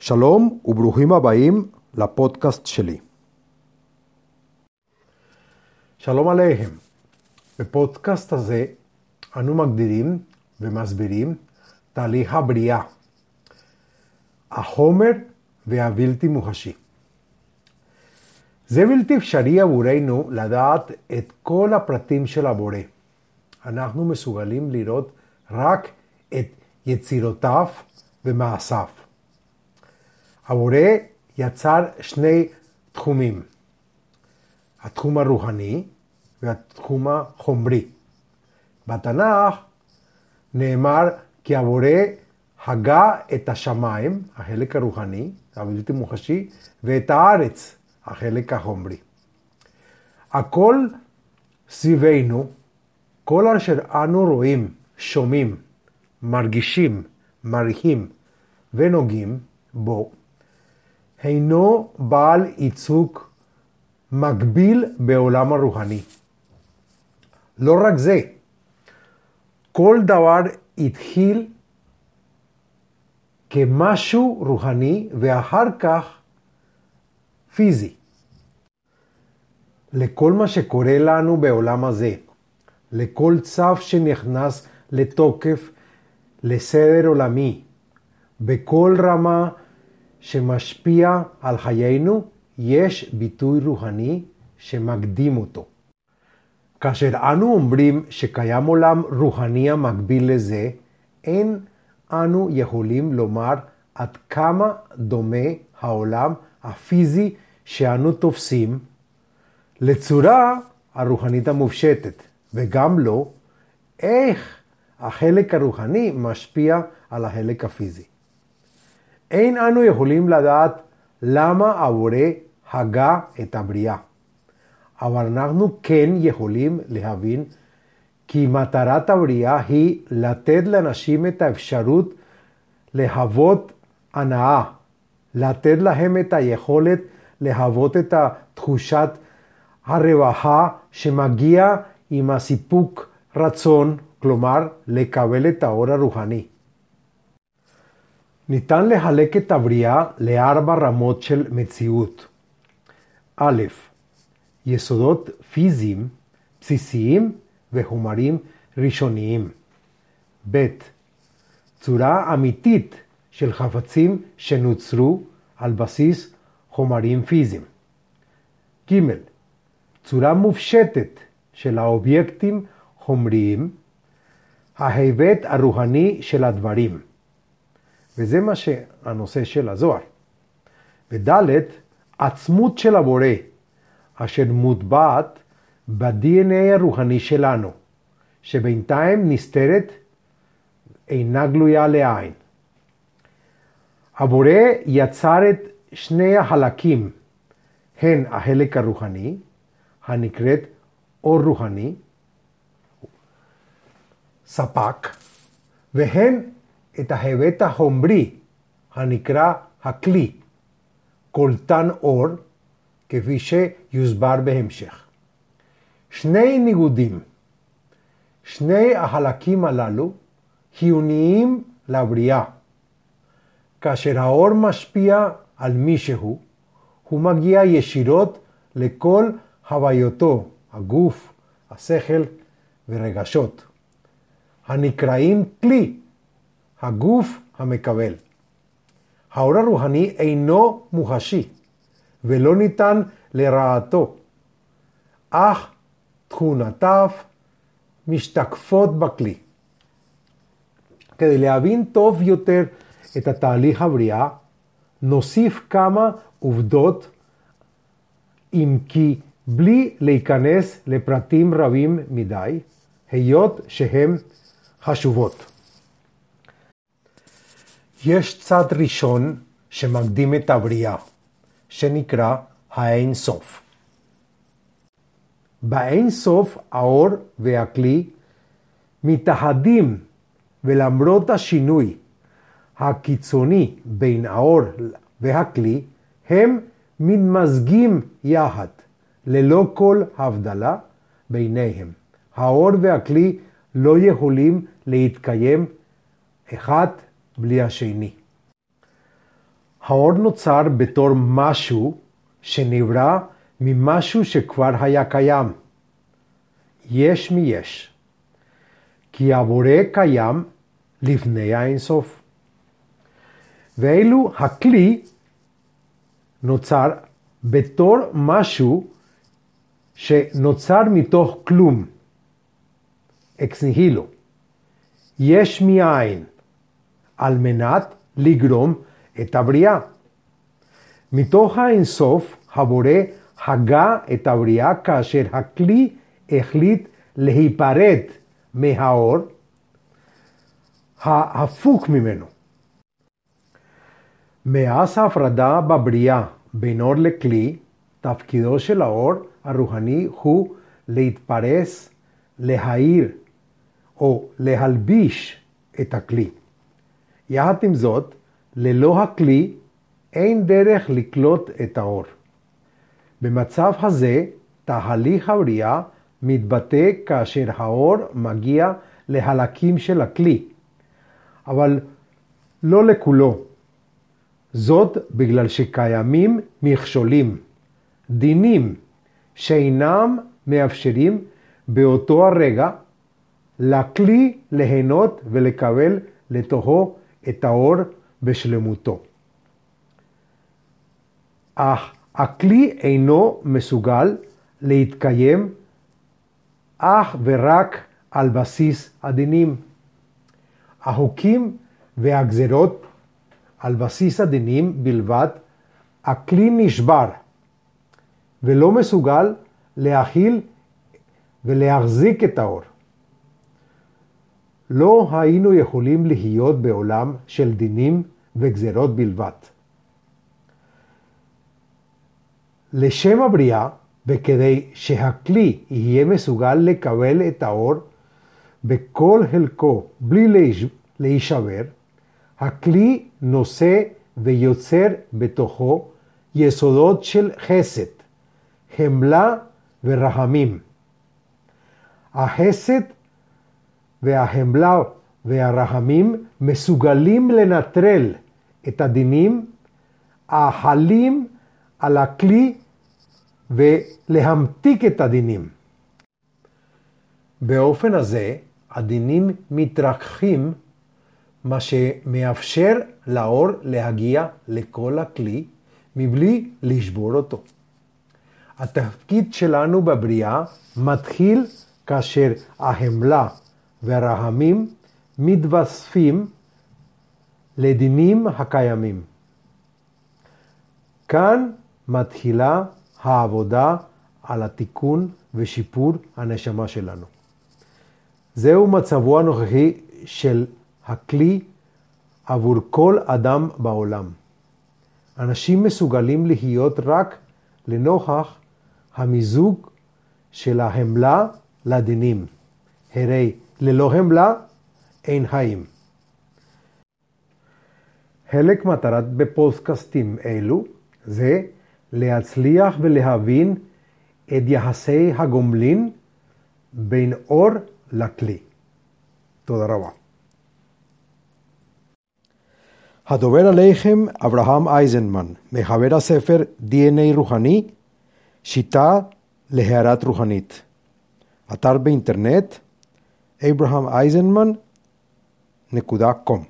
שלום וברוכים הבאים לפודקאסט שלי. שלום עליהם. בפודקאסט הזה אנו מגדירים ומסבירים תהליך הבריאה, החומר והבלתי מוחשי. זה בלתי אפשרי עבורנו לדעת את כל הפרטים של הבורא. אנחנו מסוגלים לראות רק את יצירותיו ומעשיו. הבורא יצר שני תחומים, התחום הרוחני והתחום החומרי. בתנ"ך נאמר כי הבורא הגה את השמיים, החלק הרוחני, הבלתי מוחשי, ואת הארץ, החלק החומרי. הכל סביבנו, כל אשר אנו רואים, שומעים, מרגישים, מריחים ונוגעים בו, אינו בעל ייצוג מקביל בעולם הרוחני. לא רק זה, כל דבר התחיל כמשהו רוחני ואחר כך פיזי. לכל מה שקורה לנו בעולם הזה, לכל צו שנכנס לתוקף לסדר עולמי, בכל רמה שמשפיע על חיינו, יש ביטוי רוחני שמקדים אותו. כאשר אנו אומרים שקיים עולם רוחני המקביל לזה, אין אנו יכולים לומר עד כמה דומה העולם הפיזי שאנו תופסים לצורה הרוחנית המופשטת, וגם לא איך החלק הרוחני משפיע על החלק הפיזי. אין אנו יכולים לדעת למה הבורא הגה את הבריאה, אבל אנחנו כן יכולים להבין כי מטרת הבריאה היא לתת לאנשים את האפשרות להוות הנאה, לתת להם את היכולת להוות את תחושת הרווחה שמגיע עם הסיפוק רצון, כלומר לקבל את האור הרוחני. ניתן לחלק את הבריאה לארבע רמות של מציאות. א', יסודות פיזיים, בסיסיים וחומרים ראשוניים. ב. צורה אמיתית של חפצים שנוצרו על בסיס חומרים פיזיים. ג. צורה מופשטת של האובייקטים חומריים, ההיבט הרוחני של הדברים. וזה מה שהנושא של הזוהר. וד' עצמות של הבורא, אשר מוטבעת ב-DNA הרוחני שלנו, שבינתיים נסתרת, אינה גלויה לעין. הבורא יצר את שני החלקים, הן החלק הרוחני, הנקראת אור רוחני, ספק, והן את ההיבט החומרי, הנקרא הכלי, קולטן אור, כפי שיוסבר בהמשך. שני ניגודים, שני החלקים הללו חיוניים לבריאה. כאשר האור משפיע על מישהו, הוא מגיע ישירות לכל הוויותו, הגוף, השכל ורגשות, הנקראים כלי, הגוף המקבל. האור הרוחני אינו מוחשי ולא ניתן לרעתו, אך תכונותיו משתקפות בכלי. כדי להבין טוב יותר את התהליך הבריאה, נוסיף כמה עובדות, אם כי בלי להיכנס לפרטים רבים מדי, היות שהן חשובות. יש צד ראשון שמקדים את הבריאה, שנקרא. באין סוף האור והכלי מתאחדים ולמרות השינוי הקיצוני בין האור והכלי, הם מתמזגים יחד, ללא כל הבדלה ביניהם. האור והכלי לא יכולים להתקיים אחד בלי השני. האור נוצר בתור משהו שנברא ממשהו שכבר היה קיים. יש מי יש. כי הבורא קיים לפני האינסוף. ואילו הכלי נוצר בתור משהו שנוצר מתוך כלום, אקס יש מאין, על מנת לגרום את הבריאה. מתוך האינסוף הבורא הגה את הבריאה כאשר הכלי החליט להיפרד מהאור ההפוך ממנו. מאז ההפרדה בבריאה בין אור לכלי, תפקידו של האור הרוחני הוא להתפרס, להאיר או להלביש את הכלי. יחד עם זאת, ללא הכלי אין דרך לקלוט את האור. במצב הזה, תהליך הבריאה מתבטא כאשר האור מגיע להלקים של הכלי, אבל לא לכולו. זאת בגלל שקיימים מכשולים, דינים, שאינם מאפשרים באותו הרגע לכלי ליהנות ולקבל לתוכו את האור בשלמותו. אך הכלי אינו מסוגל להתקיים אך ורק על בסיס הדינים. החוקים והגזרות על בסיס הדינים בלבד, הכלי נשבר ולא מסוגל להכיל ולהחזיק את האור. לא היינו יכולים להיות בעולם של דינים וגזרות בלבד. לשם הבריאה, וכדי שהכלי יהיה מסוגל לקבל את האור בכל חלקו בלי להישבר, הכלי נושא ויוצר בתוכו יסודות של חסד, חמלה ורחמים. החסד והחמלה והרחמים מסוגלים לנטרל את הדינים החלים על הכלי ולהמתיק את הדינים. באופן הזה הדינים מתרככים, מה שמאפשר לאור להגיע לכל הכלי מבלי לשבור אותו. התפקיד שלנו בבריאה מתחיל כאשר החמלה והרחמים מתווספים לדינים הקיימים. כאן מתחילה העבודה על התיקון ושיפור הנשמה שלנו. זהו מצבו הנוכחי של הכלי עבור כל אדם בעולם. אנשים מסוגלים להיות רק לנוכח המיזוג של החמלה לדינים. הרי ללא חמלה אין חיים. חלק מטרת בפודקאסטים אלו זה להצליח ולהבין את יחסי הגומלין בין אור לכלי. תודה רבה. הדובר עליכם אברהם אייזנמן, מחבר הספר DNA רוחני, שיטה להערת רוחנית. אתר באינטרנט abrahameisenman.com